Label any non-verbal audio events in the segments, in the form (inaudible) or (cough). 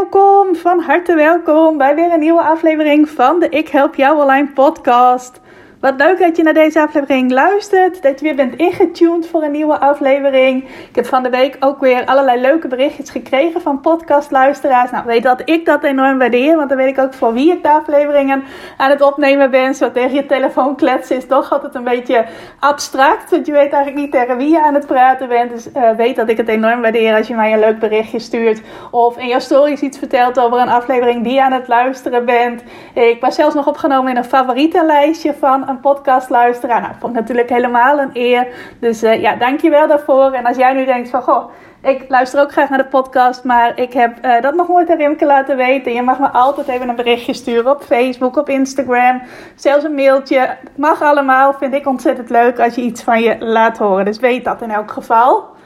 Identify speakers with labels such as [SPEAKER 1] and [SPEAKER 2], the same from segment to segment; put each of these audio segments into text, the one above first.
[SPEAKER 1] Welkom, van harte welkom bij weer een nieuwe aflevering van de Ik Help Jou Online podcast. Wat leuk dat je naar deze aflevering luistert. Dat je weer bent ingetuned voor een nieuwe aflevering. Ik heb van de week ook weer allerlei leuke berichtjes gekregen van podcastluisteraars. Nou, weet dat ik dat enorm waardeer. Want dan weet ik ook voor wie ik de afleveringen aan het opnemen ben. Zo tegen je telefoon kletsen is toch altijd een beetje abstract. Want je weet eigenlijk niet tegen wie je aan het praten bent. Dus uh, weet dat ik het enorm waardeer als je mij een leuk berichtje stuurt. Of in jouw stories iets vertelt over een aflevering die je aan het luisteren bent. Ik was zelfs nog opgenomen in een favorietenlijstje van een podcast luisteren. Nou, vond ik natuurlijk helemaal een eer. Dus uh, ja, dankjewel daarvoor. En als jij nu denkt van, goh, ik luister ook graag naar de podcast, maar ik heb uh, dat nog nooit aan Rimke laten weten. Je mag me altijd even een berichtje sturen op Facebook, op Instagram, zelfs een mailtje. Mag allemaal, vind ik ontzettend leuk als je iets van je laat horen. Dus weet dat in elk geval.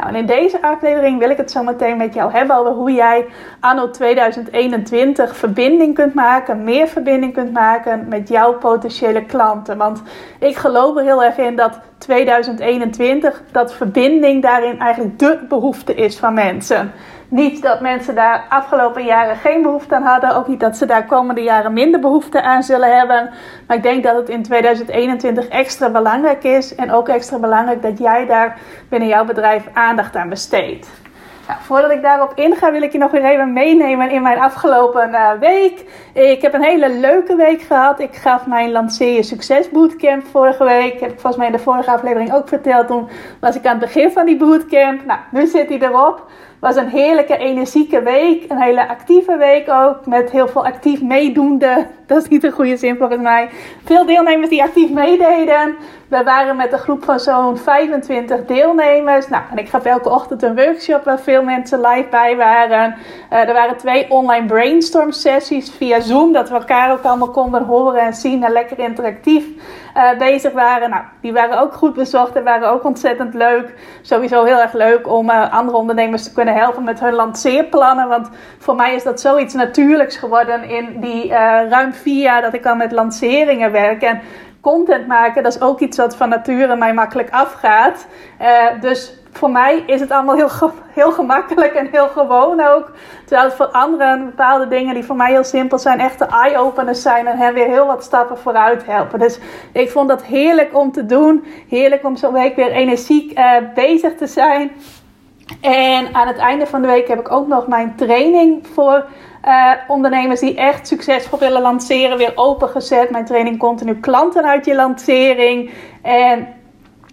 [SPEAKER 1] Nou, en in deze aflevering wil ik het zo meteen met jou hebben over hoe jij anno 2021 verbinding kunt maken, meer verbinding kunt maken met jouw potentiële klanten. Want ik geloof er heel erg in dat 2021, dat verbinding daarin eigenlijk de behoefte is van mensen. Niet dat mensen daar afgelopen jaren geen behoefte aan hadden. Ook niet dat ze daar komende jaren minder behoefte aan zullen hebben. Maar ik denk dat het in 2021 extra belangrijk is. En ook extra belangrijk dat jij daar binnen jouw bedrijf aandacht aan besteedt. Nou, voordat ik daarop inga, wil ik je nog weer even meenemen in mijn afgelopen uh, week. Ik heb een hele leuke week gehad. Ik gaf mijn Lanceer je Succes Bootcamp vorige week. Heb ik volgens mij in de vorige aflevering ook verteld. Toen was ik aan het begin van die bootcamp. Nou, nu zit hij erop was een heerlijke, energieke week. Een hele actieve week ook. Met heel veel actief meedoende. (laughs) Dat is niet een goede zin volgens mij. Veel deelnemers die actief meededen. We waren met een groep van zo'n 25 deelnemers. Nou, en ik gaf elke ochtend een workshop waar veel mensen live bij waren. Uh, er waren twee online brainstorm sessies via Zoom. Dat we elkaar ook allemaal konden horen en zien en lekker interactief uh, bezig waren. Nou, die waren ook goed bezocht en waren ook ontzettend leuk. Sowieso heel erg leuk om uh, andere ondernemers te kunnen helpen met hun lanceerplannen. Want voor mij is dat zoiets natuurlijks geworden in die ruim vier jaar dat ik al met lanceringen werk. En content maken, dat is ook iets wat van nature mij makkelijk afgaat. Dus voor mij is het allemaal heel, heel gemakkelijk en heel gewoon ook. Terwijl het voor anderen bepaalde dingen die voor mij heel simpel zijn, echte eye-openers zijn en hen weer heel wat stappen vooruit helpen. Dus ik vond dat heerlijk om te doen. Heerlijk om zo'n week weer energiek uh, bezig te zijn. En aan het einde van de week heb ik ook nog mijn training voor uh, ondernemers die echt succesvol willen lanceren weer opengezet. Mijn training continu klanten uit je lancering. En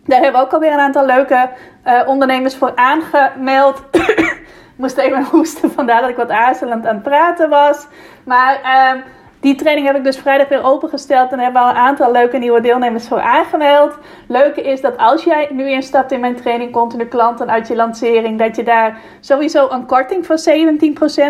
[SPEAKER 1] daar hebben we ook alweer een aantal leuke uh, ondernemers voor aangemeld. (coughs) moest even (laughs) hoesten, vandaar dat ik wat aarzelend aan het praten was. Maar uh, die training heb ik dus vrijdag weer opengesteld en hebben al een aantal leuke nieuwe deelnemers voor aangemeld. Leuke is dat als jij nu instapt in mijn training Continu Klanten uit je lancering, dat je daar sowieso een korting van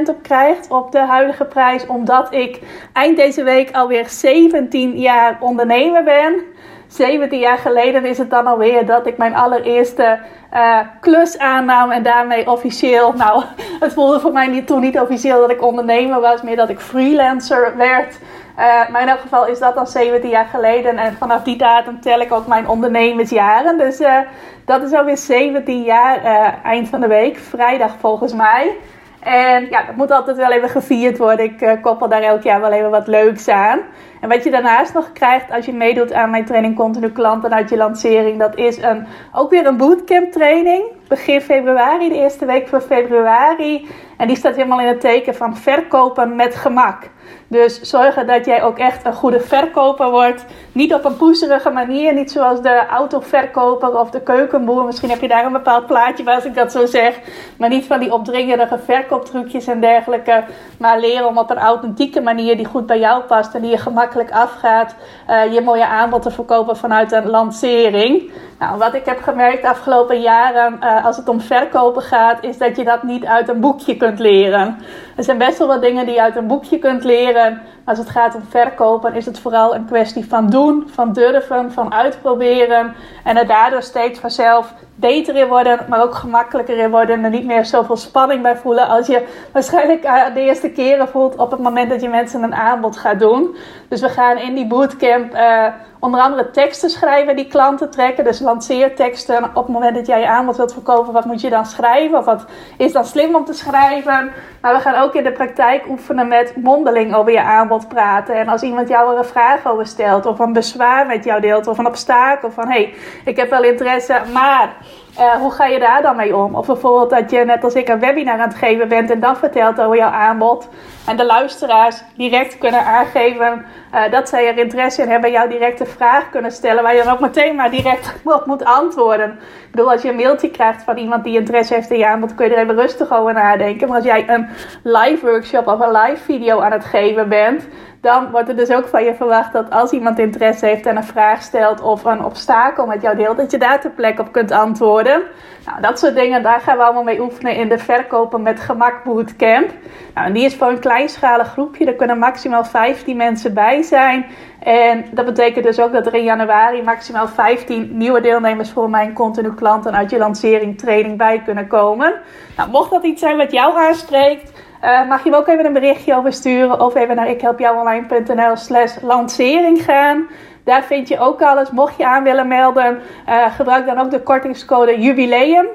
[SPEAKER 1] 17% op krijgt op de huidige prijs. Omdat ik eind deze week alweer 17 jaar ondernemer ben. 17 jaar geleden is het dan alweer dat ik mijn allereerste uh, klus aannam en daarmee officieel, nou, (laughs) het voelde voor mij niet, toen niet officieel dat ik ondernemer was, meer dat ik freelancer werd. Uh, maar in elk geval is dat dan 17 jaar geleden en vanaf die datum tel ik ook mijn ondernemersjaren. Dus uh, dat is alweer 17 jaar eind van de week, vrijdag volgens mij. En ja, dat moet altijd wel even gevierd worden. Ik uh, koppel daar elk jaar wel even wat leuks aan. En wat je daarnaast nog krijgt als je meedoet aan mijn training Continu Klanten uit je lancering, dat is een, ook weer een bootcamp training. Begin februari, de eerste week van februari. En die staat helemaal in het teken van verkopen met gemak. Dus zorgen dat jij ook echt een goede verkoper wordt. Niet op een poeserige manier. Niet zoals de autoverkoper of de keukenboer. Misschien heb je daar een bepaald plaatje bij als ik dat zo zeg. Maar niet van die opdringerige verkooptrucjes en dergelijke. Maar leren om op een authentieke manier die goed bij jou past. En die je gemakkelijk afgaat. Uh, je mooie aanbod te verkopen vanuit een lancering. Nou, wat ik heb gemerkt de afgelopen jaren uh, als het om verkopen gaat. Is dat je dat niet uit een boekje kunt leren. Er zijn best wel wat dingen die je uit een boekje kunt leren. Als het gaat om verkopen, is het vooral een kwestie van doen, van durven, van uitproberen. En er daardoor steeds vanzelf beter in worden, maar ook gemakkelijker in worden. En niet meer zoveel spanning bij voelen als je waarschijnlijk eh, de eerste keren voelt op het moment dat je mensen een aanbod gaat doen. Dus we gaan in die bootcamp uh, onder andere teksten schrijven die klanten trekken. Dus lanceerteksten. Op het moment dat jij je aanbod wilt verkopen, wat moet je dan schrijven? Of wat is dan slim om te schrijven? Maar we gaan ook in de praktijk oefenen met mondeling over je aanbod praten. En als iemand jou er een vraag over stelt, of een bezwaar met jou deelt, of een obstakel van hé, hey, ik heb wel interesse, maar uh, hoe ga je daar dan mee om? Of bijvoorbeeld dat je net als ik een webinar aan het geven bent en dan vertelt over jouw aanbod. En de luisteraars direct kunnen aangeven uh, dat zij er interesse in hebben. Jou direct een vraag kunnen stellen waar je dan ook meteen maar direct (laughs) op moet antwoorden. Ik bedoel, als je een mailtje krijgt van iemand die interesse heeft in je aanbod, kun je er even rustig over nadenken. Maar als jij een live workshop of een live video aan het geven bent, dan wordt er dus ook van je verwacht dat als iemand interesse heeft en een vraag stelt of een obstakel met jou deelt, dat je daar ter plekke op kunt antwoorden. Nou, dat soort dingen, daar gaan we allemaal mee oefenen in de Verkopen met Gemak Bootcamp. Nou, en die is voor een kleinschalig groepje, er kunnen maximaal 15 mensen bij zijn. En dat betekent dus ook dat er in januari maximaal 15 nieuwe deelnemers voor mijn continu klanten uit je lancering training bij kunnen komen. Nou, mocht dat iets zijn wat jou aanspreekt, uh, mag je me ook even een berichtje over sturen of even naar ikhelpjouonline.nl slash lancering gaan. Daar vind je ook alles. Mocht je aan willen melden, uh, gebruik dan ook de kortingscode jubileum.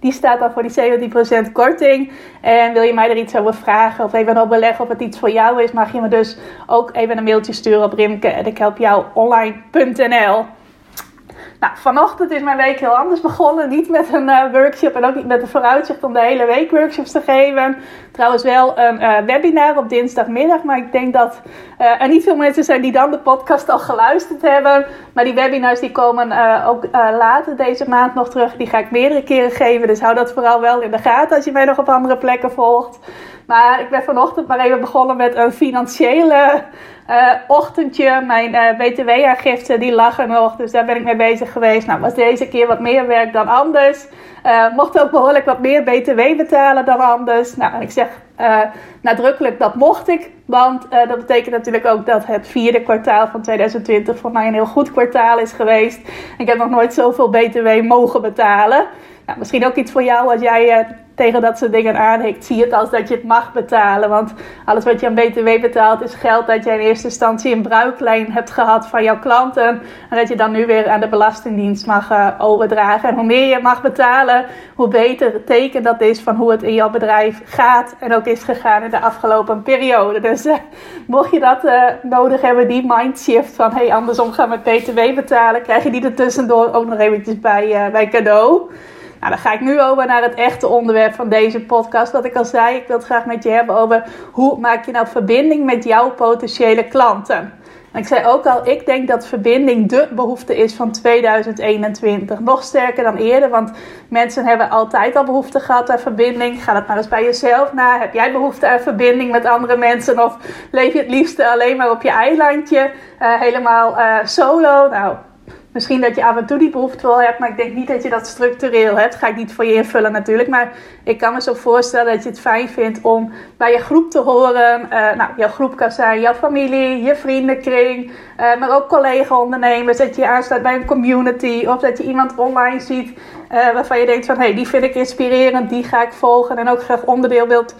[SPEAKER 1] Die staat dan voor die 17% korting. En wil je mij er iets over vragen of even overleggen of het iets voor jou is, mag je me dus ook even een mailtje sturen op rimke.ikhelpjouonline.nl. Nou, vanochtend is mijn week heel anders begonnen. Niet met een uh, workshop en ook niet met een vooruitzicht om de hele week workshops te geven. Trouwens wel een uh, webinar op dinsdagmiddag. Maar ik denk dat uh, er niet veel mensen zijn die dan de podcast al geluisterd hebben. Maar die webinars die komen ook later deze maand nog terug. Die ga ik meerdere keren geven. Dus hou dat vooral wel in de gaten als je mij nog op andere plekken volgt. Maar ik ben vanochtend maar even begonnen met een financiële ochtendje. Mijn btw-aangifte die lag er nog, dus daar ben ik mee bezig geweest. Nou, was deze keer wat meer werk dan anders. Mocht ook behoorlijk wat meer btw betalen dan anders. Nou, ik zeg nadrukkelijk dat mocht ik. Want dat betekent natuurlijk ook dat het vierde kwartaal van 2020 voor mij een heel goed kwartaal is geweest. Ik heb nog nooit zoveel btw mogen betalen. Nou, misschien ook iets voor jou als jij tegen dat soort dingen aanhikt, zie het als dat je het mag betalen. Want alles wat je aan BTW betaalt is geld dat je in eerste instantie in bruiklijn hebt gehad van jouw klanten. En dat je dan nu weer aan de Belastingdienst mag uh, overdragen. En hoe meer je mag betalen, hoe beter het teken dat is van hoe het in jouw bedrijf gaat. En ook is gegaan in de afgelopen periode. Dus uh, mocht je dat nodig hebben, die mindshift van hey, andersom gaan met BTW betalen, krijg je die er tussendoor ook nog eventjes bij, bij cadeau. Nou, dan ga ik nu over naar het echte onderwerp van deze podcast. Wat ik al zei, ik wil het graag met je hebben over hoe maak je nou verbinding met jouw potentiële klanten. En ik zei ook al, ik denk dat verbinding de behoefte is van 2021. Nog sterker dan eerder, want mensen hebben altijd al behoefte gehad aan verbinding. Ga het maar eens bij jezelf na. Heb jij behoefte aan verbinding met andere mensen? Of leef je het liefste alleen maar op je eilandje, uh, helemaal uh, solo? Nou, Misschien dat je af en toe die behoefte wel hebt, maar ik denk niet dat je dat structureel hebt. Ga ik niet voor je invullen natuurlijk. Maar ik kan me zo voorstellen dat je het fijn vindt om bij je groep te horen. Uh, nou, jouw groep kan zijn jouw familie, je vriendenkring, uh, maar ook collega-ondernemers. Dat je aansluit bij een community of dat je iemand online ziet uh, waarvan je denkt van hé, hey, die vind ik inspirerend, die ga ik volgen. En ook graag onderdeel wilt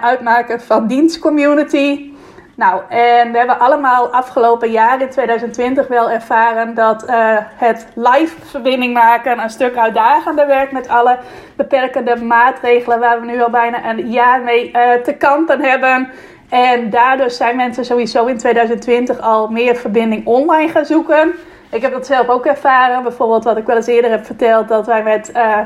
[SPEAKER 1] uitmaken van dienstcommunity. Nou, en we hebben allemaal afgelopen jaar in 2020 wel ervaren dat uh, het live verbinding maken een stuk uitdagender werkt met alle beperkende maatregelen waar we nu al bijna een jaar mee uh, te kampen hebben. En daardoor zijn mensen sowieso in 2020 al meer verbinding online gaan zoeken. Ik heb dat zelf ook ervaren. Bijvoorbeeld wat ik wel eens eerder heb verteld. Dat wij met uh,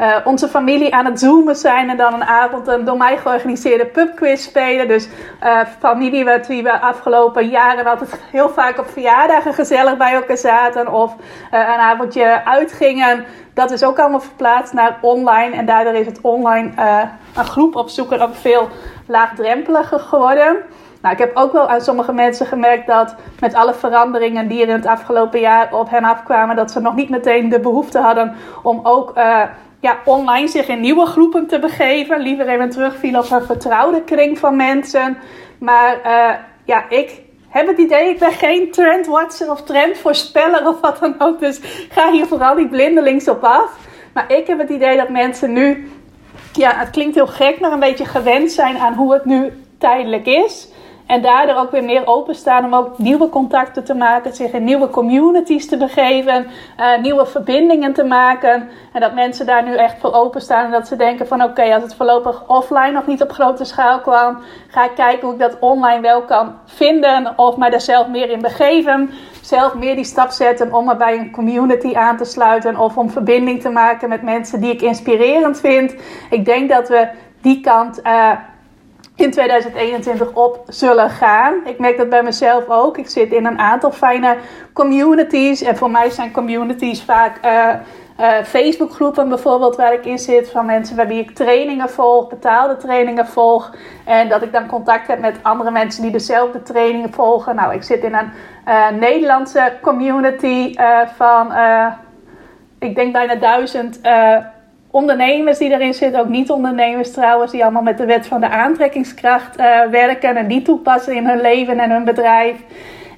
[SPEAKER 1] uh, onze familie aan het zoomen zijn. En dan een avond een door mij georganiseerde pubquiz spelen. Dus uh, familie met wie we afgelopen jaren altijd heel vaak op verjaardagen gezellig bij elkaar zaten. Of een avondje uitgingen. Dat is ook allemaal verplaatst naar online. En daardoor is het online een groep opzoeken ook veel laagdrempeliger geworden. Nou, ik heb ook wel aan sommige mensen gemerkt dat met alle veranderingen die er in het afgelopen jaar op hen afkwamen, dat ze nog niet meteen de behoefte hadden om ook uh, ja, online zich in nieuwe groepen te begeven. Liever even terugviel op een vertrouwde kring van mensen. Maar uh, ja, ik heb het idee, ik ben geen trendwatcher of trendvoorspeller of wat dan ook. Dus ga hier vooral niet blindelings op af. Maar ik heb het idee dat mensen nu, ja, het klinkt heel gek, maar een beetje gewend zijn aan hoe het nu tijdelijk is. En daardoor ook weer meer openstaan om ook nieuwe contacten te maken, zich in nieuwe communities te begeven, uh, nieuwe verbindingen te maken. En dat mensen daar nu echt voor openstaan en dat ze denken van oké, als het voorlopig offline nog niet op grote schaal kwam, ga ik kijken hoe ik dat online wel kan vinden of mij daar zelf meer in begeven. Zelf meer die stap zetten om me bij een community aan te sluiten of om verbinding te maken met mensen die ik inspirerend vind. Ik denk dat we die kant uh, in 2021 op zullen gaan. Ik merk dat bij mezelf ook. Ik zit in een aantal fijne communities. En voor mij zijn communities vaak uh, uh, Facebookgroepen bijvoorbeeld waar ik in zit. Van mensen bij wie ik trainingen volg, betaalde trainingen volg. En dat ik dan contact heb met andere mensen die dezelfde trainingen volgen. Nou, ik zit in een uh, Nederlandse community van, ik denk bijna duizend ondernemers die erin zitten, ook niet-ondernemers trouwens, die allemaal met de wet van de aantrekkingskracht uh, werken en die toepassen in hun leven en hun bedrijf.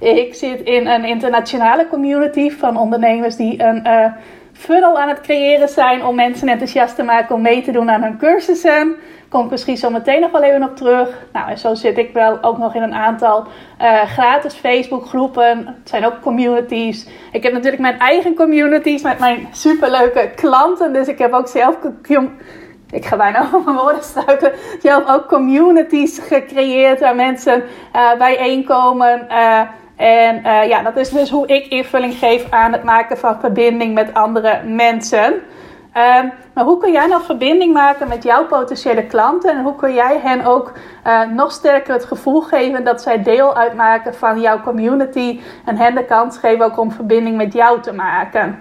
[SPEAKER 1] Ik zit in een internationale community van ondernemers die een uh, funnel aan het creëren zijn om mensen enthousiast te maken om mee te doen aan hun cursussen. Kom ik misschien zo meteen nog wel even op terug. Nou, en zo zit ik wel ook nog in een aantal uh, gratis Facebook groepen. Het zijn ook communities. Ik heb natuurlijk mijn eigen communities met mijn superleuke klanten. Dus ik heb ook zelf ik ga bijna (laughs) over mijn woorden struikelen. Zelf ook communities gecreëerd waar mensen uh, bijeenkomen. Uh, en uh, ja, dat is dus hoe ik invulling geef aan het maken van verbinding met andere mensen. Uh, maar hoe kun jij nou verbinding maken met jouw potentiële klanten? En hoe kun jij hen ook uh, nog sterker het gevoel geven dat zij deel uitmaken van jouw community? En hen de kans geven ook om verbinding met jou te maken?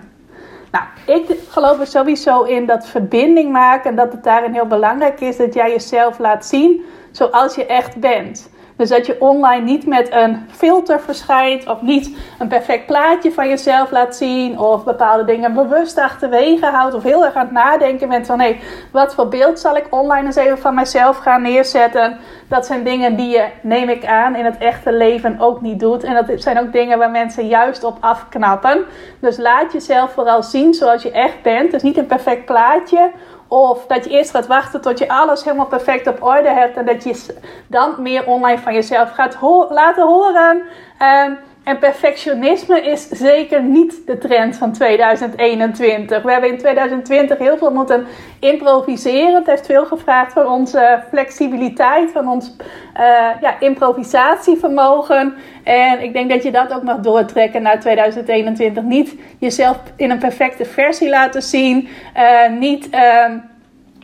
[SPEAKER 1] Nou, ik geloof er sowieso in dat verbinding maken en dat het daarin heel belangrijk is dat jij jezelf laat zien zoals je echt bent. Dus dat je online niet met een filter verschijnt of niet een perfect plaatje van jezelf laat zien of bepaalde dingen bewust achterwege houdt of heel erg aan het nadenken bent van hé, hey, wat voor beeld zal ik online eens even van mezelf gaan neerzetten. Dat zijn dingen die je, neem ik aan, in het echte leven ook niet doet. En dat zijn ook dingen waar mensen juist op afknappen. Dus laat jezelf vooral zien zoals je echt bent. Dus niet een perfect plaatje of dat je eerst gaat wachten tot je alles helemaal perfect op orde hebt. En dat je dan meer online van jezelf gaat laten horen. Um, en perfectionisme is zeker niet de trend van 2021. We hebben in 2020 heel veel moeten improviseren. Het heeft veel gevraagd van onze flexibiliteit, van ons uh, ja, improvisatievermogen. En ik denk dat je dat ook mag doortrekken naar 2021. Niet jezelf in een perfecte versie laten zien. Uh, niet. Uh,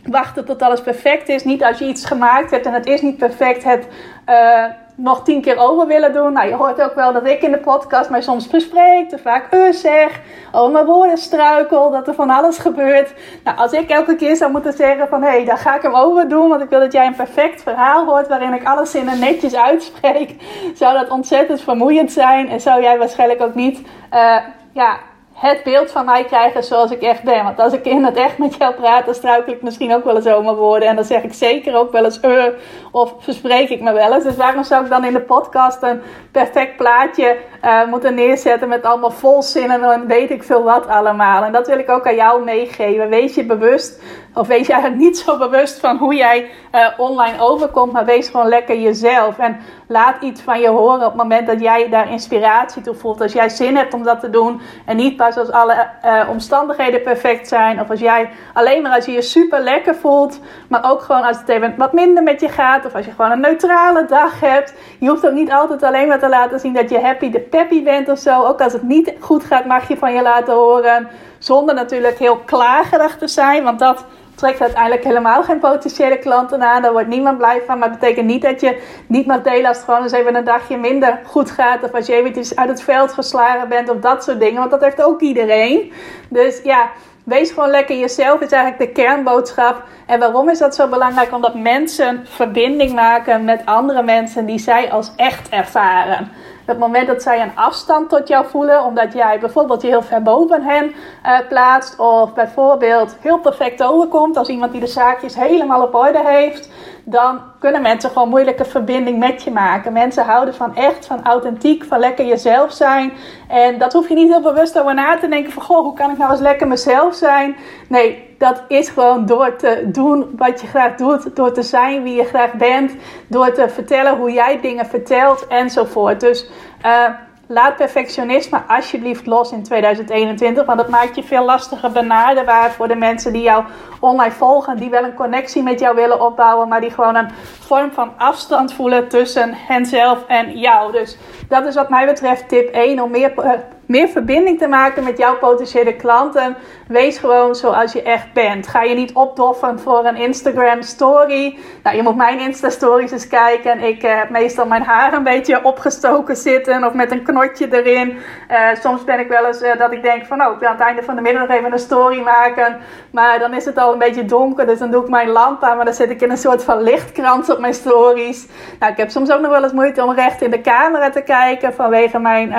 [SPEAKER 1] wachten tot alles perfect is. Niet als je iets gemaakt hebt en het is niet perfect, het uh, nog tien keer over willen doen. Nou, je hoort ook wel dat ik in de podcast mij soms verspreek, te vaak uh zeg, over mijn woorden struikel, dat er van alles gebeurt. Nou, als ik elke keer zou moeten zeggen van, hé, hey, daar ga ik hem over doen, want ik wil dat jij een perfect verhaal hoort waarin ik alles in een netjes uitspreek, zou dat ontzettend vermoeiend zijn en zou jij waarschijnlijk ook niet, uh, ja, het beeld van mij krijgen zoals ik echt ben. Want als ik in het echt met jou praat, dan struikel ik misschien ook wel eens over mijn woorden. En dan zeg ik zeker ook wel eens uh, of verspreek ik me wel eens. Dus waarom zou ik dan in de podcast een perfect plaatje uh, moeten neerzetten met allemaal volzinnen en weet ik veel wat allemaal. En dat wil ik ook aan jou meegeven. Wees je bewust, of wees je eigenlijk niet zo bewust van hoe jij uh, online overkomt, maar wees gewoon lekker jezelf. En laat iets van je horen op het moment dat jij daar inspiratie toe voelt. Als jij zin hebt om dat te doen en niet pas als alle uh, omstandigheden perfect zijn. Of als jij alleen maar als je je super lekker voelt, maar ook gewoon als het even wat minder met je gaat. Of als je gewoon een neutrale dag hebt. Je hoeft ook niet altijd alleen maar te laten zien dat je happy peppy bent of zo. Ook als het niet goed gaat, mag je van je laten horen. Zonder natuurlijk heel klagerig te zijn, want dat trekt uiteindelijk helemaal geen potentiële klanten aan. Daar wordt niemand blij van. Maar het betekent niet dat je niet mag delen als het gewoon eens even een dagje minder goed gaat. Of als je eventjes uit het veld geslagen bent of dat soort dingen. Want dat heeft ook iedereen. Dus ja, wees gewoon lekker jezelf is eigenlijk de kernboodschap. En waarom is dat zo belangrijk? Omdat mensen verbinding maken met andere mensen die zij als echt ervaren. Het moment dat zij een afstand tot jou voelen, omdat jij bijvoorbeeld je heel ver boven hen uh, plaatst, of bijvoorbeeld heel perfect overkomt als iemand die de zaakjes helemaal op orde heeft, dan kunnen mensen gewoon moeilijke verbinding met je maken. Mensen houden van echt, van authentiek, van lekker jezelf zijn. En dat hoef je niet heel bewust over na te denken van, goh, hoe kan ik nou eens lekker mezelf zijn? Nee, dat is gewoon door te doen wat je graag doet, door te zijn wie je graag bent, door te vertellen hoe jij dingen vertelt enzovoort. Dus uh, Laat perfectionisme alsjeblieft los in 2021, want dat maakt je veel lastiger benaderbaar voor de mensen die jou online volgen, die wel een connectie met jou willen opbouwen, maar die gewoon een vorm van afstand voelen tussen henzelf en jou. Dus dat is wat mij betreft tip 1 om meer meer verbinding te maken met jouw potentiële klanten. Wees gewoon zoals je echt bent. Ga je niet opdoffen voor een Instagram story. Nou, je moet mijn Insta stories eens kijken. Ik eh, heb meestal mijn haar een beetje opgestoken zitten of met een knotje erin. Uh, soms ben ik wel eens uh, dat ik denk van, oh, ik wil aan het einde van de middag nog even een story maken. Maar dan is het al een beetje donker, dus dan doe ik mijn lamp aan. Maar dan zit ik in een soort van lichtkrans op mijn stories. Nou, ik heb soms ook nog wel eens moeite om recht in de camera te kijken vanwege mijn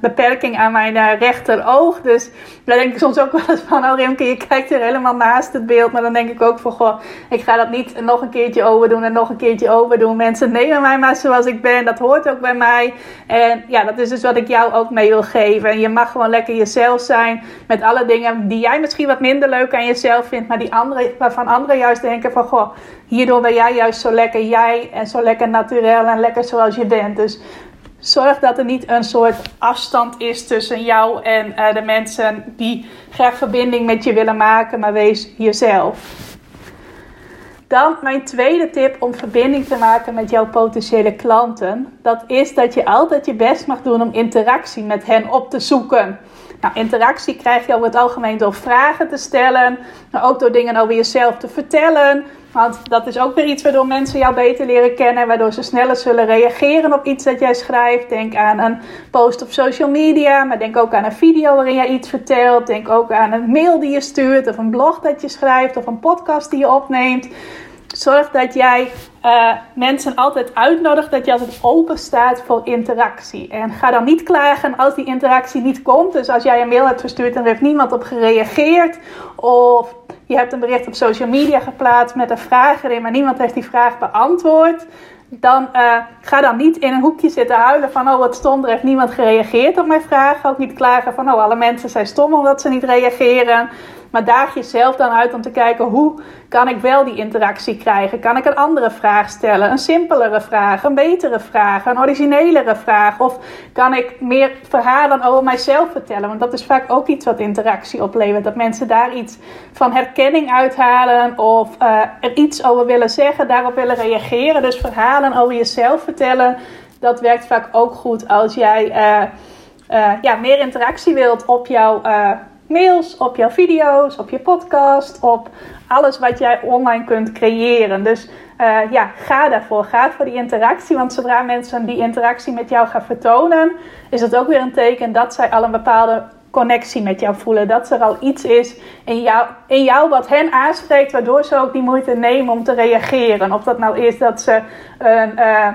[SPEAKER 1] beperking aan mijn uh, rechteroog. Dus daar denk ik soms ook wel eens van, oh Rimke, je kijkt er helemaal naast het beeld. Maar dan denk ik ook van, goh, ik ga dat niet nog een keertje overdoen en nog een keertje overdoen. Mensen nemen mij maar zoals ik ben. Dat hoort ook bij mij. En ja, dat is dus wat ik jou ook mee wil geven. En je mag gewoon lekker jezelf zijn met alle dingen die jij misschien wat minder leuk aan jezelf vindt. Maar die andere, waarvan anderen juist denken van, goh, hierdoor ben jij juist zo lekker jij en zo lekker natuurlijk en lekker zoals je bent. Dus Zorg dat er niet een soort afstand is tussen jou en uh, de mensen die graag verbinding met je willen maken, maar wees jezelf. Dan mijn tweede tip om verbinding te maken met jouw potentiële klanten. Dat is dat je altijd je best mag doen om interactie met hen op te zoeken. Nou, interactie krijg je over het algemeen door vragen te stellen, maar ook door dingen over jezelf te vertellen. Want dat is ook weer iets waardoor mensen jou beter leren kennen, waardoor ze sneller zullen reageren op iets dat jij schrijft. Denk aan een post op social media, maar denk ook aan een video waarin jij iets vertelt. Denk ook aan een mail die je stuurt, of een blog dat je schrijft, of een podcast die je opneemt. Zorg dat jij uh, mensen altijd uitnodigt, dat je altijd open staat voor interactie. En ga dan niet klagen als die interactie niet komt. Dus als jij een mail hebt verstuurd en er heeft niemand op gereageerd, of je hebt een bericht op social media geplaatst met een vraag erin, maar niemand heeft die vraag beantwoord. Dan uh, ga dan niet in een hoekje zitten huilen van oh wat stom, er heeft niemand gereageerd op mijn vraag. Ook niet klagen van oh alle mensen zijn stom omdat ze niet reageren. Maar daag jezelf dan uit om te kijken hoe kan ik wel die interactie krijgen? Kan ik een andere vraag stellen? Een simpelere vraag, een betere vraag, een originelere vraag? Of kan ik meer verhalen over mijzelf vertellen? Want dat is vaak ook iets wat interactie oplevert. Dat mensen daar iets van herkenning uithalen of uh, er iets over willen zeggen, daarop willen reageren. Dus verhalen over jezelf vertellen, dat werkt vaak ook goed als jij uh, uh, ja, meer interactie wilt op jouw mails, op jouw video's, op je podcast, op alles wat jij online kunt creëren. Dus uh, ja, ga daarvoor. Ga voor die interactie. Want zodra mensen die interactie met jou gaan vertonen, is het ook weer een teken dat zij al een bepaalde connectie met jou voelen. Dat er al iets is in jou, in jou wat hen aanspreekt, waardoor ze ook die moeite nemen om te reageren. Of dat nou is dat ze een. Uh,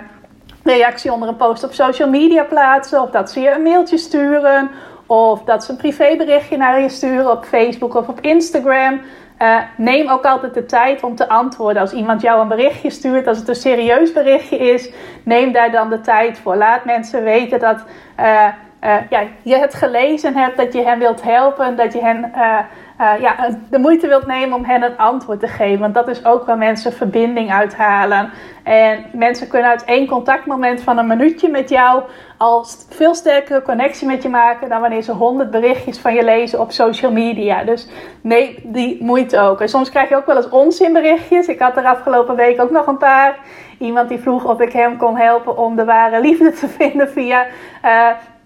[SPEAKER 1] reactie onder een post op social media plaatsen, of dat ze je een mailtje sturen, of dat ze een privéberichtje naar je sturen op Facebook of op Instagram. Uh, neem ook altijd de tijd om te antwoorden. Als iemand jou een berichtje stuurt, als het een serieus berichtje is, neem daar dan de tijd voor. Laat mensen weten dat uh, uh, ja, je het gelezen hebt, dat je hen wilt helpen, dat je hen uh, ja, de moeite wilt nemen om hen een antwoord te geven. Want dat is ook waar mensen verbinding uithalen. En mensen kunnen uit één contactmoment van een minuutje met jou al veel sterkere connectie met je maken dan wanneer ze honderd berichtjes van je lezen op social media. Dus nee, die moeite ook. En soms krijg je ook wel eens onzinberichtjes. Ik had er afgelopen week ook nog een paar. Iemand die vroeg of ik hem kon helpen om de ware liefde te (laughs) vinden via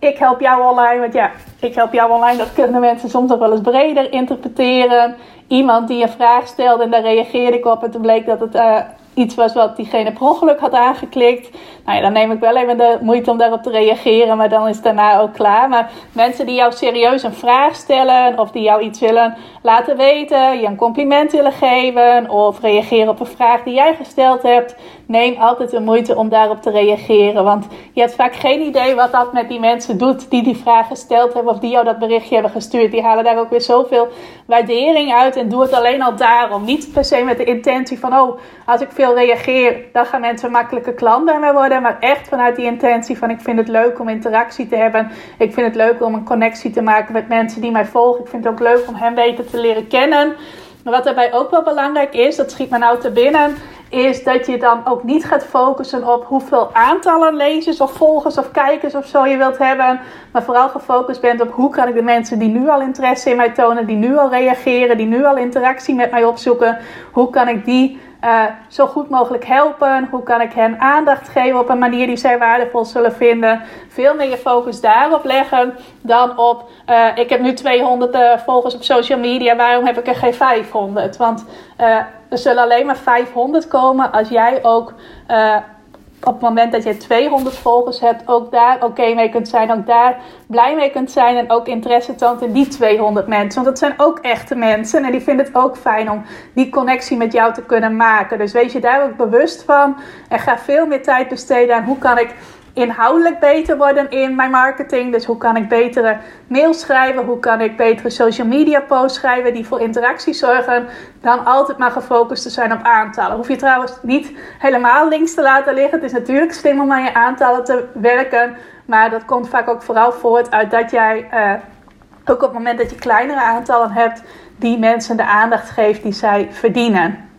[SPEAKER 1] ik help jou online. Want ja, ik help jou online, dat kunnen mensen soms nog wel eens breder interpreteren. Iemand die een vraag stelde en daar reageerde ik op. En toen bleek dat het uh, iets was wat diegene per ongeluk had aangeklikt. Nou ja, dan neem ik wel even de moeite om daarop te reageren, maar dan is het daarna ook klaar. Maar mensen die jou serieus een vraag stellen of die jou iets willen laten weten, je een compliment willen geven of reageren op een vraag die jij gesteld hebt, neem altijd de moeite om daarop te reageren. Want je hebt vaak geen idee wat dat met die mensen doet die die vraag gesteld hebben of die jou dat berichtje hebben gestuurd. Die halen daar ook weer zoveel waardering uit en doe het alleen al daarom. Niet per se met de intentie van, oh, als ik veel reageer, dan gaan mensen makkelijke klant bij mij worden. Maar echt vanuit die intentie van, ik vind het leuk om interactie te hebben. Ik vind het leuk om een connectie te maken met mensen die mij volgen. Ik vind het ook leuk om hen beter te leren kennen. Maar wat daarbij ook wel belangrijk is, dat schiet me nou te binnen, is dat je dan ook niet gaat focussen op hoeveel aantallen lezers of volgers of kijkers of zo je wilt hebben. Maar vooral gefocust bent op hoe kan ik de mensen die nu al interesse in mij tonen, die nu al reageren, die nu al interactie met mij opzoeken, hoe kan ik die uh, zo goed mogelijk helpen? Hoe kan ik hen aandacht geven op een manier die zij waardevol zullen vinden? Veel meer je focus daarop leggen dan op: uh, ik heb nu 200 uh, eh, volgers op social media, waarom heb ik er geen 500? Want er zullen alleen maar 500 komen als jij ook op het moment dat je 200 volgers hebt, ook daar oké mee kunt zijn, ook daar blij mee kunt zijn en ook interesse toont in die 200 mensen. Want dat zijn ook echte mensen en die vinden het ook fijn om die connectie met jou te kunnen maken. Dus wees je daar ook bewust van en ga veel meer tijd besteden aan hoe kan ik inhoudelijk beter worden in mijn marketing. Dus hoe kan ik betere mails schrijven? Hoe kan ik betere social media posts schrijven die voor interactie zorgen? Dan altijd maar gefocust te zijn op aantallen. Hoef je trouwens niet helemaal links te laten liggen. Het is natuurlijk slim om aan je aantallen te werken. Maar dat komt vaak ook vooral voort uit dat jij uh, ook op het moment dat je kleinere aantallen hebt, die mensen de aandacht geeft die zij verdienen.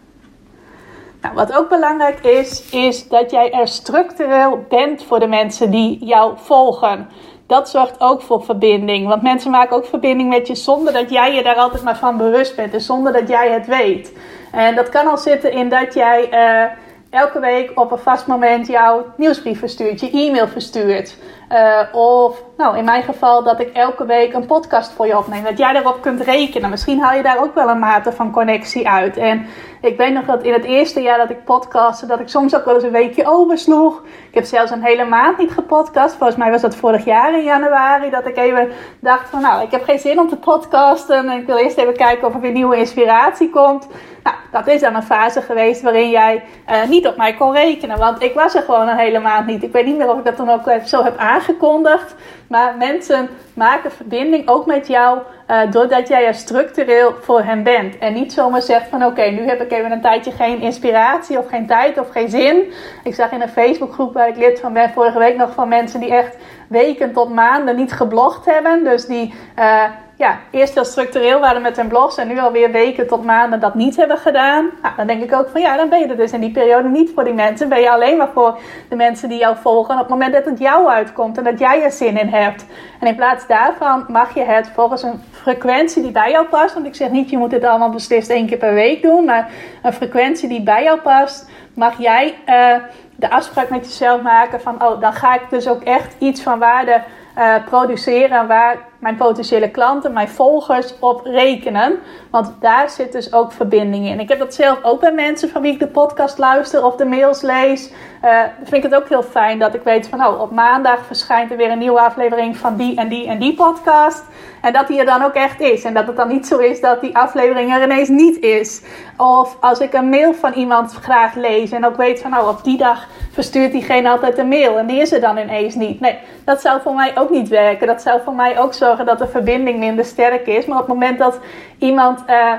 [SPEAKER 1] Nou, wat ook belangrijk is, is dat jij er structureel bent voor de mensen die jou volgen. Dat zorgt ook voor verbinding. Want mensen maken ook verbinding met je zonder dat jij je daar altijd maar van bewust bent. En zonder dat jij het weet. En dat kan al zitten in dat jij uh, elke week op een vast moment jouw nieuwsbrief verstuurt, je e-mail verstuurt. Uh, of nou, in mijn geval dat ik elke week een podcast voor je opneem. Dat jij daarop kunt rekenen. Misschien haal je daar ook wel een mate van connectie uit. En ik weet nog dat in het eerste jaar dat ik podcastte, dat ik soms ook wel eens een weekje oversloeg. Ik heb zelfs een hele maand niet gepodcast. Volgens mij was dat vorig jaar in januari. Dat ik even dacht van nou, ik heb geen zin om te podcasten. En ik wil eerst even kijken of er weer nieuwe inspiratie komt. Nou, dat is dan een fase geweest waarin jij uh, niet op mij kon rekenen. Want ik was er gewoon een hele maand niet. Ik weet niet meer of ik dat dan ook zo heb aangekondigd. Maar mensen maken verbinding ook met jou uh, doordat jij er structureel voor hen bent. En niet zomaar zegt van oké, nu heb ik even een tijdje geen inspiratie of geen tijd of geen zin. Ik zag in een Facebookgroep waar ik lid van ben vorige week nog van mensen die echt weken tot maanden niet geblogd hebben. Dus die uh, ja, eerst heel structureel waren met hun blogs en nu alweer weken tot maanden dat niet hebben gedaan. Nou, dan denk ik ook van ja, dan ben je er dus in die periode niet voor die mensen. Ben je alleen maar voor de mensen die jou volgen op het moment dat het jou uitkomt en dat jij er zin in hebt. En in plaats daarvan mag je het volgens een frequentie die bij jou past. Want ik zeg niet, je moet het allemaal beslist één keer per week doen. Maar een frequentie die bij jou past, mag jij uh, de afspraak met jezelf maken van, oh, dan ga ik dus ook echt iets van waarde uh, produceren waar mijn potentiële klanten, mijn volgers op rekenen. Want daar zit dus ook verbinding in. Ik heb dat zelf ook bij mensen van wie ik de podcast luister of de mails lees. Uh, vind ik het ook heel fijn dat ik weet van oh, op maandag verschijnt er weer een nieuwe aflevering van die en die en die podcast. En dat die er dan ook echt is. En dat het dan niet zo is dat die aflevering er ineens niet is. Of als ik een mail van iemand graag lees en ook weet van nou op die dag verstuurt diegene altijd een mail en die is er dan ineens niet. Nee, dat zou voor mij ook niet werken. Dat zou voor mij ook dat de verbinding minder sterk is. Maar op het moment dat iemand uh,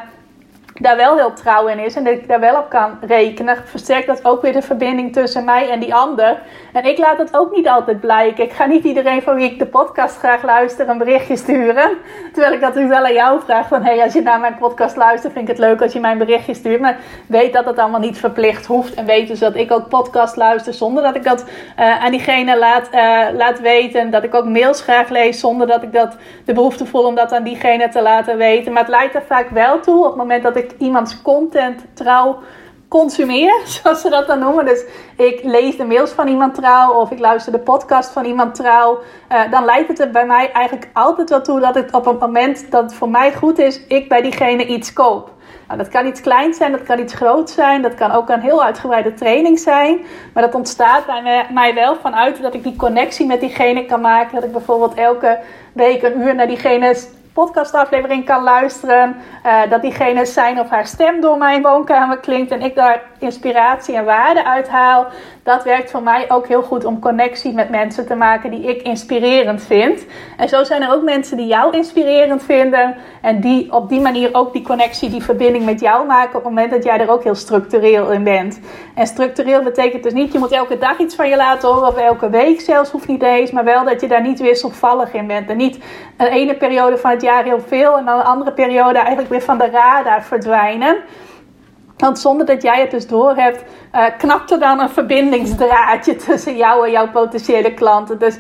[SPEAKER 1] daar wel heel trouw in is en dat ik daar wel op kan rekenen, versterkt dat ook weer de verbinding tussen mij en die ander. En ik laat het ook niet altijd blijken. Ik ga niet iedereen van wie ik de podcast graag luister een berichtje sturen. Terwijl ik natuurlijk wel aan jou vraag van, hey, als je naar mijn podcast luistert, vind ik het leuk als je mij een berichtje stuurt. Maar weet dat het allemaal niet verplicht hoeft. En weet dus dat ik ook podcast luister zonder dat ik dat uh, aan diegene laat, uh, laat weten. Dat ik ook mails graag lees zonder dat ik dat de behoefte voel om dat aan diegene te laten weten. Maar het leidt er vaak wel toe op het moment dat ik iemands content trouw consumeer, (laughs) zoals ze dat dan noemen. Dus ik lees de mails van iemand trouw of ik luister de podcast van iemand trouw. Uh, dan leidt het er bij mij eigenlijk altijd wel toe dat het op een moment dat het voor mij goed is, ik bij diegene iets koop. Nou, dat kan iets kleins zijn, dat kan iets groot zijn, dat kan ook een heel uitgebreide training zijn. Maar dat ontstaat bij mij wel vanuit dat ik die connectie met diegene kan maken. Dat ik bijvoorbeeld elke week een uur naar diegene podcastaflevering kan luisteren. Uh, dat diegene zijn of haar stem door mijn woonkamer klinkt en ik daar inspiratie en waarde uit haal. Dat werkt voor mij ook heel goed om connectie met mensen te maken die ik inspirerend vind. En zo zijn er ook mensen die jou inspirerend vinden. En die op die manier ook die connectie, die verbinding met jou maken. op het moment dat jij er ook heel structureel in bent. En structureel betekent dus niet je moet elke dag iets van je laten horen. of elke week zelfs, hoeft niet eens. Maar wel dat je daar niet wisselvallig in bent. En niet een ene periode van het jaar heel veel. en dan andere periode eigenlijk weer van de radar verdwijnen. Want zonder dat jij het dus doorhebt, uh, knapt er dan een verbindingsdraadje tussen jou en jouw potentiële klanten. Dus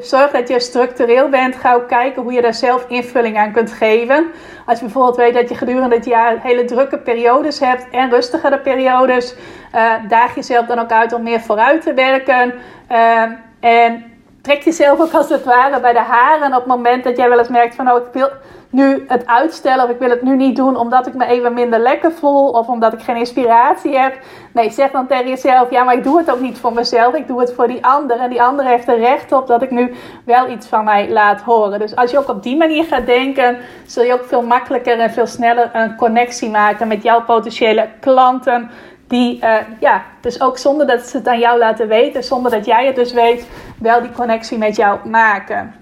[SPEAKER 1] zorg dat je structureel bent. Ga ook kijken hoe je daar zelf invulling aan kunt geven. Als je bijvoorbeeld weet dat je gedurende het jaar hele drukke periodes hebt en rustigere periodes, uh, daag jezelf dan ook uit om meer vooruit te werken. Uh, en trek jezelf ook als het ware bij de haren op het moment dat jij wel eens merkt van oh ik wil nu het uitstellen of ik wil het nu niet doen omdat ik me even minder lekker voel of omdat ik geen inspiratie heb. Nee, zeg dan tegen jezelf, ja maar ik doe het ook niet voor mezelf, ik doe het voor die ander. En die ander heeft er recht op dat ik nu wel iets van mij laat horen. Dus als je ook op die manier gaat denken, zul je ook veel makkelijker en veel sneller een connectie maken met jouw potentiële klanten. Die, uh, ja, dus ook zonder dat ze het aan jou laten weten, zonder dat jij het dus weet, wel die connectie met jou maken.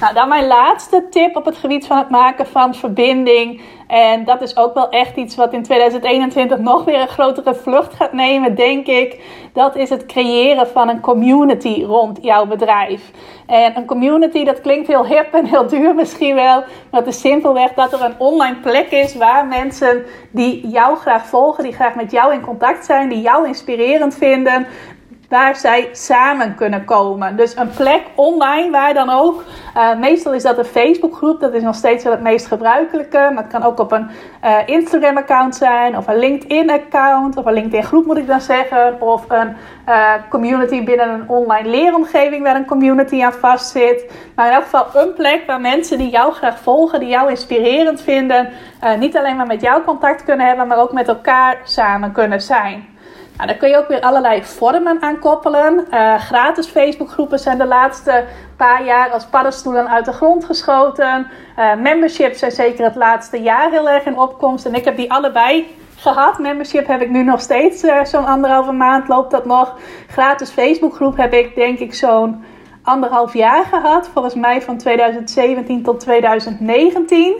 [SPEAKER 1] Nou, dan mijn laatste tip op het gebied van het maken van verbinding. En dat is ook wel echt iets wat in 2021 nog weer een grotere vlucht gaat nemen, denk ik. Dat is het creëren van een community rond jouw bedrijf. En een community, dat klinkt heel hip en heel duur misschien wel. Maar het is simpelweg dat er een online plek is waar mensen die jou graag volgen, die graag met jou in contact zijn, die jou inspirerend vinden, waar zij samen kunnen komen. Dus een plek online waar dan ook. Uh, meestal is dat een Facebookgroep, dat is nog steeds wel het meest gebruikelijke. Maar het kan ook op een uh, Instagram-account zijn, of een LinkedIn-account, of een LinkedIn-groep moet ik dan zeggen. Of een uh, community binnen een online leeromgeving waar een community aan vastzit. Maar in elk geval een plek waar mensen die jou graag volgen, die jou inspirerend vinden, niet alleen maar met jou contact kunnen hebben, maar ook met elkaar samen kunnen zijn. Nou, daar kun je ook weer allerlei vormen aan koppelen. Uh, gratis Facebookgroepen zijn de laatste paar jaar als paddenstoelen uit de grond geschoten. Uh, memberships zijn zeker het laatste jaar heel erg in opkomst. En ik heb die allebei gehad. Membership heb ik nu nog steeds uh, zo'n anderhalve maand loopt dat nog. Gratis Facebookgroep heb ik denk ik zo'n anderhalf jaar gehad. Volgens mij van 2017 tot 2019.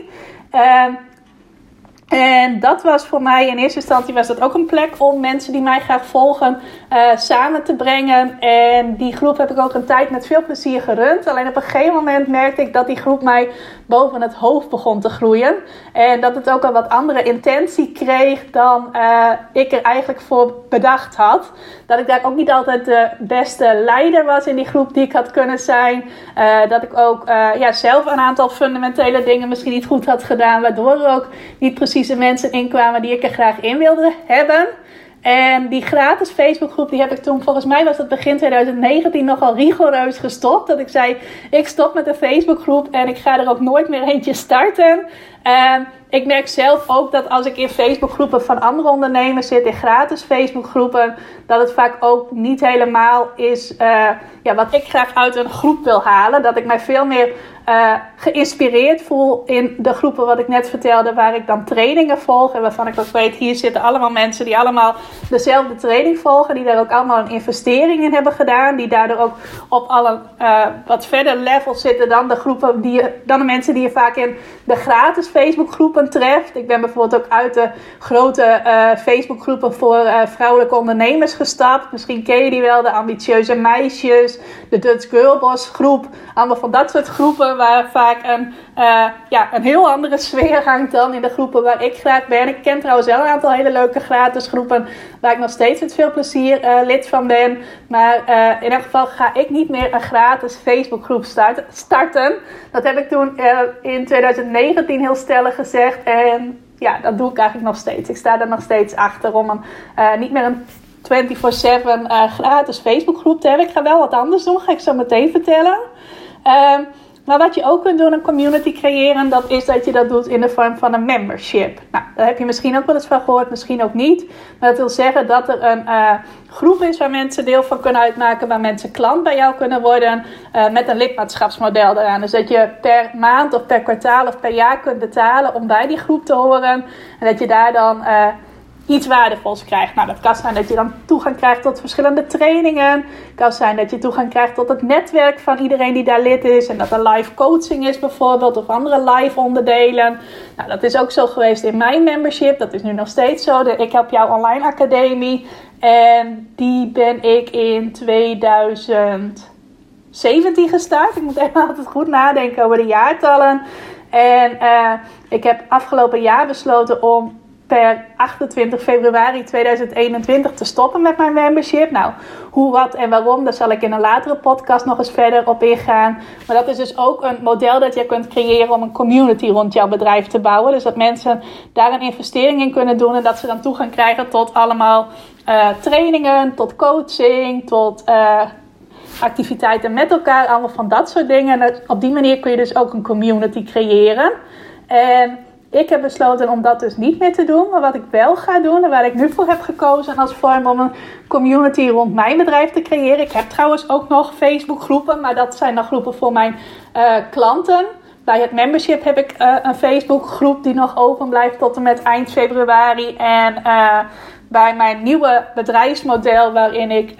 [SPEAKER 1] En dat was voor mij in eerste instantie was dat ook een plek om mensen die mij graag volgen uh, samen te brengen. En die groep heb ik ook een tijd met veel plezier gerund. Alleen op een gegeven moment merkte ik dat die groep mij boven het hoofd begon te groeien. En dat het ook een wat andere intentie kreeg dan uh, ik er eigenlijk voor bedacht had. Dat ik daar ook niet altijd de beste leider was in die groep die ik had kunnen zijn. Uh, dat ik ook ja, zelf een aantal fundamentele dingen misschien niet goed had gedaan. Waardoor er ook niet precies de mensen inkwamen die ik er graag in wilde hebben. En die gratis Facebookgroep, die heb ik toen, volgens mij was het begin 2019, nogal rigoureus gestopt. Dat ik zei, ik stop met de Facebookgroep en ik ga er ook nooit meer eentje starten. En ik merk zelf ook dat als ik in Facebookgroepen van andere ondernemers zit, in gratis Facebookgroepen, dat het vaak ook niet helemaal is uh, ja, wat ik graag uit een groep wil halen. Dat ik mij veel meer uh, geïnspireerd voel in de groepen wat ik net vertelde, waar ik dan trainingen volg. En waarvan ik ook weet, hier zitten allemaal mensen die allemaal dezelfde training volgen. Die daar ook allemaal een investering in hebben gedaan. Die daardoor ook op alle uh, wat verder levels zitten dan de groepen die je, dan de mensen die je vaak in de gratis Facebookgroepen treft. Ik ben bijvoorbeeld ook uit de grote uh, Facebookgroepen voor vrouwelijke ondernemers gestapt. Misschien ken je die wel, de ambitieuze meisjes, de Dutch Girl Boss groep. Allemaal van dat soort groepen waar vaak een, uh, ja, een heel andere sfeer hangt dan in de groepen waar ik graag ben. Ik ken trouwens wel een aantal hele leuke gratis groepen waar ik nog steeds met veel plezier uh, lid van ben. Maar uh, in elk geval ga ik niet meer een gratis Facebookgroep starten. Dat heb ik toen in 2019 heel stellig gezegd. En ja, dat doe ik eigenlijk nog steeds. Ik sta er nog steeds achter om een, niet meer een 24-7 uh, gratis Facebookgroep te hebben. Ik ga wel wat anders doen, ga ik zo meteen vertellen. Uh, Maar wat je ook kunt doen, een community creëren, dat is dat je dat doet in de vorm van een membership. Nou, daar heb je misschien ook wel eens van gehoord, misschien ook niet. Maar dat wil zeggen dat er een uh, groep is waar mensen deel van kunnen uitmaken, waar mensen klant bij jou kunnen worden, uh, met een lidmaatschapsmodel eraan. Dus dat je per maand of per kwartaal of per jaar kunt betalen om bij die groep te horen. En dat je daar dan uh, iets waardevols krijgt. Nou, dat kan zijn dat je dan toegang krijgt tot verschillende trainingen. Het kan zijn dat je toegang krijgt tot het netwerk van iedereen die daar lid is. En dat er live coaching is bijvoorbeeld, of andere live onderdelen. Nou, dat is ook zo geweest in mijn membership. Dat is nu nog steeds zo. De Ik Help Jou Online Academie. En die ben ik in 2017 gestart. Ik moet even (laughs) altijd goed nadenken over de jaartallen. En uh, ik heb afgelopen jaar besloten om per 28 februari 2021 te stoppen met mijn membership. Nou, hoe, wat en waarom, daar zal ik in een latere podcast nog eens verder op ingaan. Maar dat is dus ook een model dat je kunt creëren om een community rond jouw bedrijf te bouwen. Dus dat mensen daar een investering in kunnen doen en dat ze dan toegang krijgen tot allemaal uh, trainingen, tot coaching, tot. Uh, activiteiten met elkaar, allemaal van dat soort dingen. En op die manier kun je dus ook een community creëren. En ik heb besloten om dat dus niet meer te doen. Maar wat ik wel ga doen en waar ik nu voor heb gekozen als vorm om een community rond mijn bedrijf te creëren. Ik heb trouwens ook nog Facebook groepen, maar dat zijn dan groepen voor mijn uh, klanten. Bij het membership heb ik uh, een Facebook groep die nog open blijft tot en met eind februari. En uh, bij mijn nieuwe bedrijfsmodel waarin ik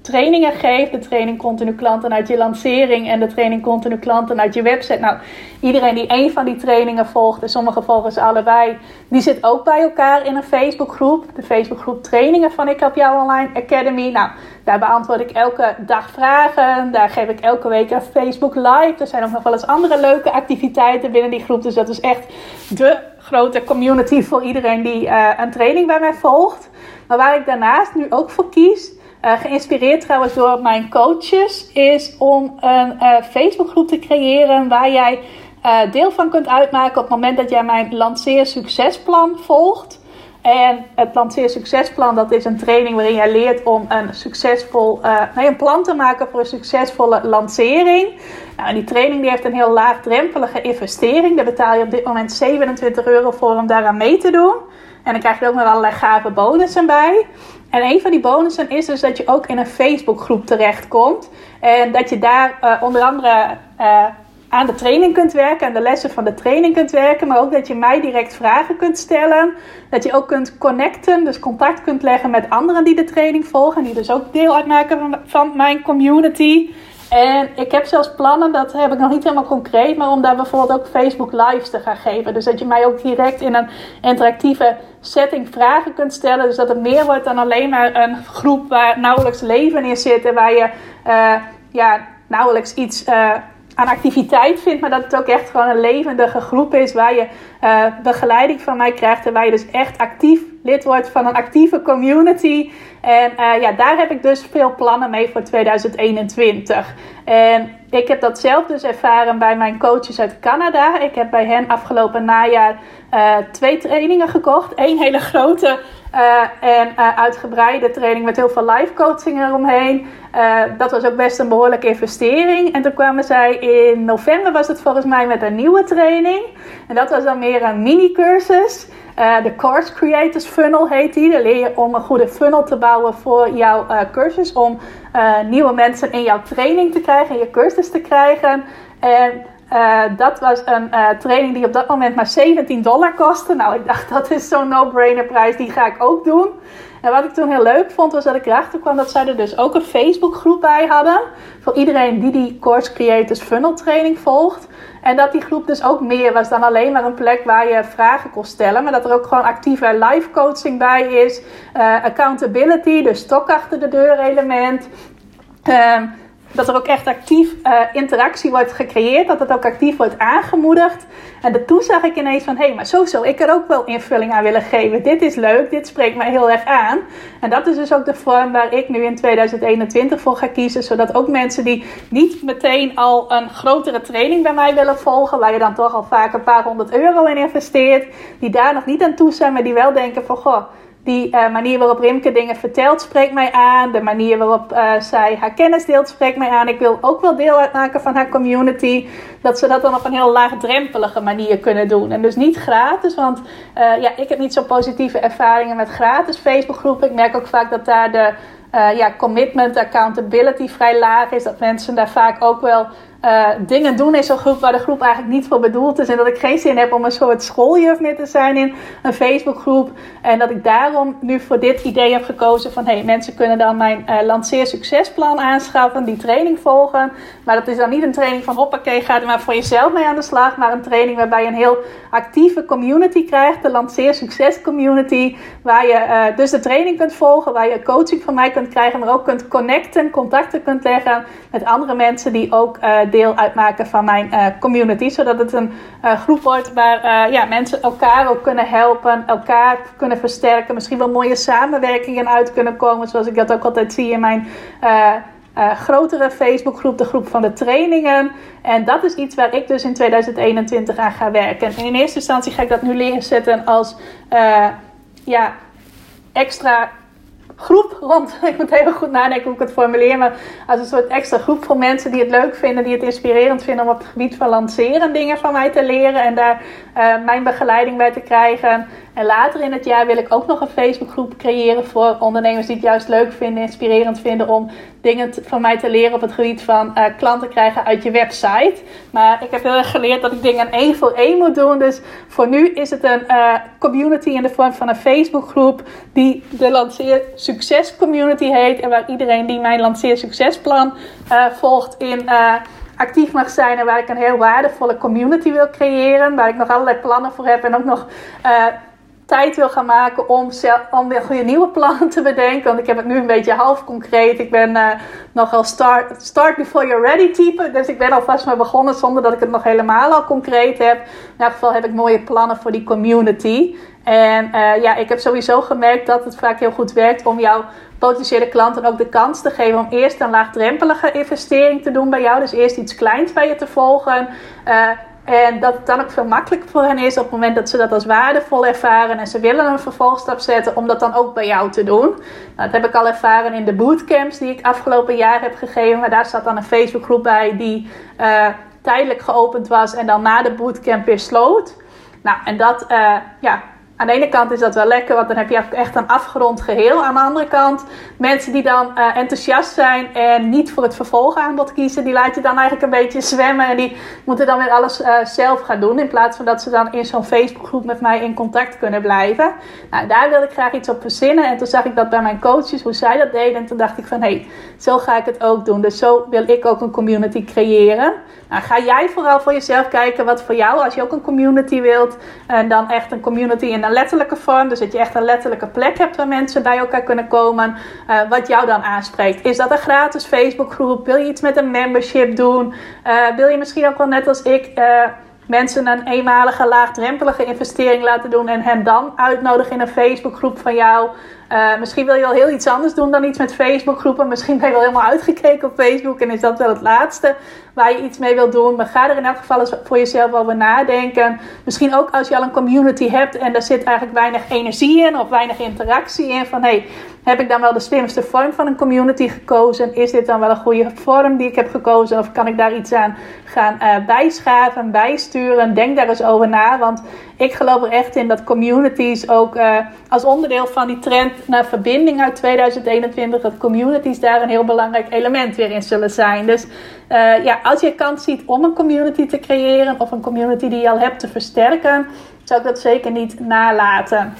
[SPEAKER 1] trainingen geef. De training continu klanten uit je lancering en de training continu klanten uit je website. Nou, iedereen die één van die trainingen volgt, en sommige volgen ze allebei, die zit ook bij elkaar in een Facebookgroep. De Facebookgroep Trainingen van Ik Help Jou Online Academy. Nou, daar beantwoord ik elke dag vragen. Daar geef ik elke week een Facebook Live. Er zijn ook nog wel eens andere leuke activiteiten binnen die groep. Dus dat is echt de grote community voor iedereen die uh, een training bij mij volgt. Maar waar ik daarnaast nu ook voor kies uh, geïnspireerd trouwens door mijn coaches, is om een uh, Facebookgroep te creëren waar jij uh, deel van kunt uitmaken op het moment dat jij mijn lanceer succesplan volgt. En het lanceer succesplan, dat is een training waarin jij leert om een succesvol, nee, een plan te maken voor een succesvolle lancering. Nou, en die training die heeft een heel laagdrempelige investering. Daar betaal je op dit moment 27 euro voor om daaraan mee te doen. En dan krijg je ook nog allerlei gave bonussen bij. En een van die bonussen is dus dat je ook in een Facebookgroep terechtkomt. En dat je daar uh, onder andere uh, aan de training kunt werken, aan de lessen van de training kunt werken. Maar ook dat je mij direct vragen kunt stellen. Dat je ook kunt connecten, dus contact kunt leggen met anderen die de training volgen. En die dus ook deel uitmaken van mijn community. En ik heb zelfs plannen, dat heb ik nog niet helemaal concreet, maar om daar bijvoorbeeld ook Facebook Lives te gaan geven. Dus dat je mij ook direct in een interactieve setting vragen kunt stellen. Dus dat het meer wordt dan alleen maar een groep waar nauwelijks leven in zit en waar je uh, ja, nauwelijks iets. Uh, aan activiteit vindt, maar dat het ook echt gewoon een levendige groep is waar je uh, begeleiding van mij krijgt en waar je dus echt actief lid wordt van een actieve community. En uh, ja, daar heb ik dus veel plannen mee voor 2021. En ik heb dat zelf dus ervaren bij mijn coaches uit Canada. Ik heb bij hen afgelopen najaar uh, twee trainingen gekocht. Eén hele grote uh, en uh, uitgebreide training met heel veel live coaching eromheen. Dat was ook best een behoorlijke investering. En toen kwamen zij in november, was het volgens mij, met een nieuwe training. En dat was dan meer een mini-cursus. de Course Creators Funnel heet die. Daar leer je om een goede funnel te bouwen voor jouw cursus. Om nieuwe mensen in jouw training te krijgen, in je cursus te krijgen. En uh, dat was een uh, training die op dat moment maar 17 dollar kostte. Nou, ik dacht (laughs) dat is zo'n no-brainer prijs, die ga ik ook doen. En wat ik toen heel leuk vond, was dat ik erachter kwam dat zij er dus ook een Facebook groep bij hadden. Voor iedereen die die Course Creators Funnel training volgt. En dat die groep dus ook meer was dan alleen maar een plek waar je vragen kon stellen. Maar dat er ook gewoon actieve live coaching bij is. Uh, accountability, dus stok achter de deur element. Um, dat er ook echt actief uh, interactie wordt gecreëerd, dat het ook actief wordt aangemoedigd. En toen zag ik ineens van, hé, hey, maar zo zou ik er ook wel invulling aan willen geven. Dit is leuk, dit spreekt mij heel erg aan. En dat is dus ook de vorm waar ik nu in 2021 voor ga kiezen, zodat ook mensen die niet meteen al een grotere training bij mij willen volgen, waar je dan toch al vaak een paar honderd euro in investeert, die daar nog niet aan toe zijn, maar die wel denken van, goh, die uh, manier waarop Rimke dingen vertelt spreekt mij aan. De manier waarop uh, zij haar kennis deelt spreekt mij aan. Ik wil ook wel deel uitmaken van haar community. Dat ze dat dan op een heel laagdrempelige manier kunnen doen. En dus niet gratis, want uh, ja, ik heb niet zo positieve ervaringen met gratis Facebookgroepen. Ik merk ook vaak dat daar de ja, commitment, accountability vrij laag is. Dat mensen daar vaak ook wel uh, dingen doen in zo'n groep waar de groep eigenlijk niet voor bedoeld is. En dat ik geen zin heb om een soort schooljuf meer te zijn in een Facebookgroep. En dat ik daarom nu voor dit idee heb gekozen van... hey, mensen kunnen dan mijn uh, lanceer succesplan aanschaffen, die training volgen. Maar dat is dan niet een training van hoppakee, ga er maar voor jezelf mee aan de slag. Maar een training waarbij je een heel actieve community krijgt. De lanceer succes community. Waar je uh, dus de training kunt volgen, waar je coaching van mij kunt krijgen. Maar ook kunt connecten, contacten kunt leggen met andere mensen die ook deel uitmaken van mijn uh, community. Zodat het een uh, groep wordt waar uh, ja, mensen elkaar ook kunnen helpen, elkaar kunnen versterken. Misschien wel mooie samenwerkingen uit kunnen komen. Zoals ik dat ook altijd zie in mijn grotere Facebookgroep, de groep van de trainingen. En dat is iets waar ik dus in 2021 aan ga werken. En in eerste instantie ga ik dat nu leren zetten als ja, extra groep rond. (laughs) Ik moet heel goed nadenken hoe ik het formuleer. Maar als een soort extra groep van mensen die het leuk vinden, die het inspirerend vinden om op het gebied van lanceren dingen van mij te leren. En daar uh, mijn begeleiding bij te krijgen. En later in het jaar wil ik ook nog een Facebookgroep creëren voor ondernemers die het juist leuk vinden, inspirerend vinden om dingen van mij te leren op het gebied van uh, klanten krijgen uit je website. Maar ik heb heel erg geleerd dat ik dingen één voor één moet doen. Dus voor nu is het een uh, community in de vorm van een Facebookgroep die de Lanceer Succes Community heet. En waar iedereen die mijn Lanceer Succesplan uh, volgt in actief mag zijn en waar ik een heel waardevolle community wil creëren. Waar ik nog allerlei plannen voor heb en ook nog tijd wil gaan maken om, zelf, om weer goede nieuwe plannen te bedenken. Want ik heb het nu een beetje half concreet. Ik ben uh, nogal start, start before you're ready type. Dus ik ben alvast maar begonnen zonder dat ik het nog helemaal al concreet heb. In elk geval heb ik mooie plannen voor die community. En uh, ja, ik heb sowieso gemerkt dat het vaak heel goed werkt om jouw potentiële klanten ook de kans te geven om eerst een laagdrempelige investering te doen bij jou. Dus eerst iets kleins bij je te volgen. Uh, en dat het dan ook veel makkelijker voor hen is op het moment dat ze dat als waardevol ervaren en ze willen een vervolgstap zetten om dat dan ook bij jou te doen. Nou, dat heb ik al ervaren in de bootcamps die ik afgelopen jaar heb gegeven. Maar daar zat dan een Facebookgroep bij die uh, tijdelijk geopend was en dan na de bootcamp weer sloot. Nou, en dat, uh, ja, aan de ene kant is dat wel lekker, want dan heb je echt een afgerond geheel. Aan de andere kant, mensen die dan uh, enthousiast zijn en niet voor het vervolgaanbod kiezen, die laat je dan eigenlijk een beetje zwemmen en die moeten dan weer alles uh, zelf gaan doen. In plaats van dat ze dan in zo'n Facebookgroep met mij in contact kunnen blijven. Nou, daar wilde ik graag iets op verzinnen. En toen zag ik dat bij mijn coaches, hoe zij dat deden. En toen dacht ik van, hé, hey, zo ga ik het ook doen. Dus zo wil ik ook een community creëren. Nou, ga jij vooral voor jezelf kijken wat voor jou, als je ook een community wilt, en dan echt een community in letterlijke vorm, dus dat je echt een letterlijke plek hebt waar mensen bij elkaar kunnen komen, uh, wat jou dan aanspreekt. Is dat een gratis Facebookgroep? Wil je iets met een membership doen? Uh, wil je misschien ook wel net als ik. Uh, mensen een eenmalige laagdrempelige investering laten doen en hen dan uitnodigen in een Facebookgroep van jou. Uh, misschien wil je wel heel iets anders doen dan iets met Facebookgroepen. Misschien ben je wel helemaal uitgekeken op Facebook en is dat wel het laatste waar je iets mee wilt doen. Maar ga er in elk geval eens voor jezelf over nadenken. Misschien ook als je al een community hebt en daar zit eigenlijk weinig energie in of weinig interactie in. Van hey, heb ik dan wel de slimste vorm van een community gekozen? Is dit dan wel een goede vorm die ik heb gekozen? Of kan ik daar iets aan gaan uh, bijschaven, bijsturen? Denk daar eens over na. Want ik geloof er echt in dat communities ook uh, als onderdeel van die trend naar verbinding uit 2021, dat communities daar een heel belangrijk element weer in zullen zijn. Dus uh, ja, als je kans ziet om een community te creëren of een community die je al hebt te versterken, zou ik dat zeker niet nalaten.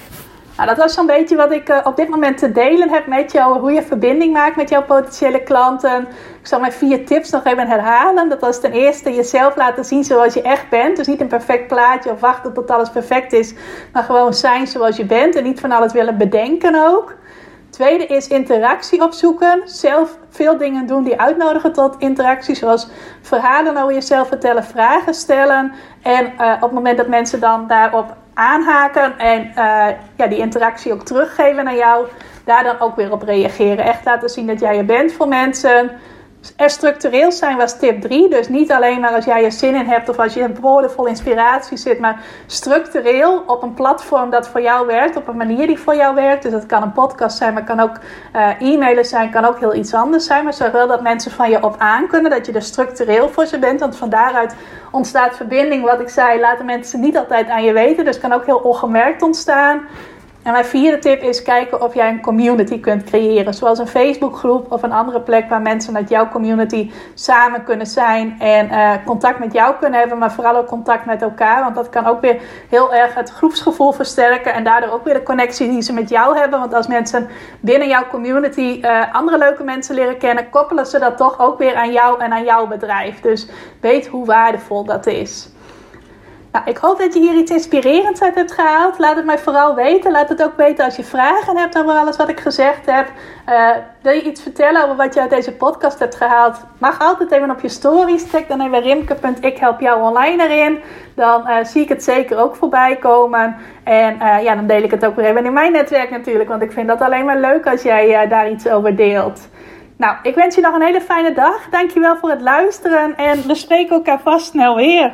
[SPEAKER 1] Nou, dat was zo'n beetje wat ik uh, op dit moment te delen heb met jou. Hoe je verbinding maakt met jouw potentiële klanten. Ik zal mijn vier tips nog even herhalen. Dat was ten eerste jezelf laten zien zoals je echt bent. Dus niet een perfect plaatje of wachten tot alles perfect is. Maar gewoon zijn zoals je bent. En niet van alles willen bedenken ook. Tweede is interactie opzoeken. Zelf veel dingen doen die uitnodigen tot interactie. Zoals verhalen over jezelf vertellen, vragen stellen. En uh, op het moment dat mensen dan daarop aanhaken en uh, ja, die interactie ook teruggeven naar jou, daar dan ook weer op reageren. Echt laten zien dat jij er bent voor mensen. Er structureel zijn was tip 3. Dus niet alleen maar als jij er zin in hebt of als je vol inspiratie zit, maar structureel op een platform dat voor jou werkt, op een manier die voor jou werkt. Dus dat kan een podcast zijn, maar kan ook uh, e-mailen zijn, kan ook heel iets anders zijn. Maar zorg wel dat mensen van je op aan kunnen, dat je er structureel voor ze bent. Want van daaruit ontstaat verbinding. Wat ik zei, laten mensen niet altijd aan je weten. Dus kan ook heel ongemerkt ontstaan. En mijn vierde tip is kijken of jij een community kunt creëren. Zoals een Facebookgroep of een andere plek waar mensen uit jouw community samen kunnen zijn. En uh, contact met jou kunnen hebben, maar vooral ook contact met elkaar. Want dat kan ook weer heel erg het groepsgevoel versterken. En daardoor ook weer de connectie die ze met jou hebben. Want als mensen binnen jouw community uh, andere leuke mensen leren kennen, koppelen ze dat toch ook weer aan jou en aan jouw bedrijf. Dus weet hoe waardevol dat is. Nou, ik hoop dat je hier iets inspirerends uit hebt gehaald. Laat het mij vooral weten. Laat het ook weten als je vragen hebt over alles wat ik gezegd heb. Uh, wil je iets vertellen over wat je uit deze podcast hebt gehaald? Mag altijd even op je stories. Check dan even rimke.ik help jou online erin. Dan uh, zie ik het zeker ook voorbij komen. En uh, ja, dan deel ik het ook weer even in mijn netwerk natuurlijk. Want ik vind dat alleen maar leuk als jij daar iets over deelt. Nou, ik wens je nog een hele fijne dag. Dankjewel voor het luisteren. En we spreken elkaar vast snel weer.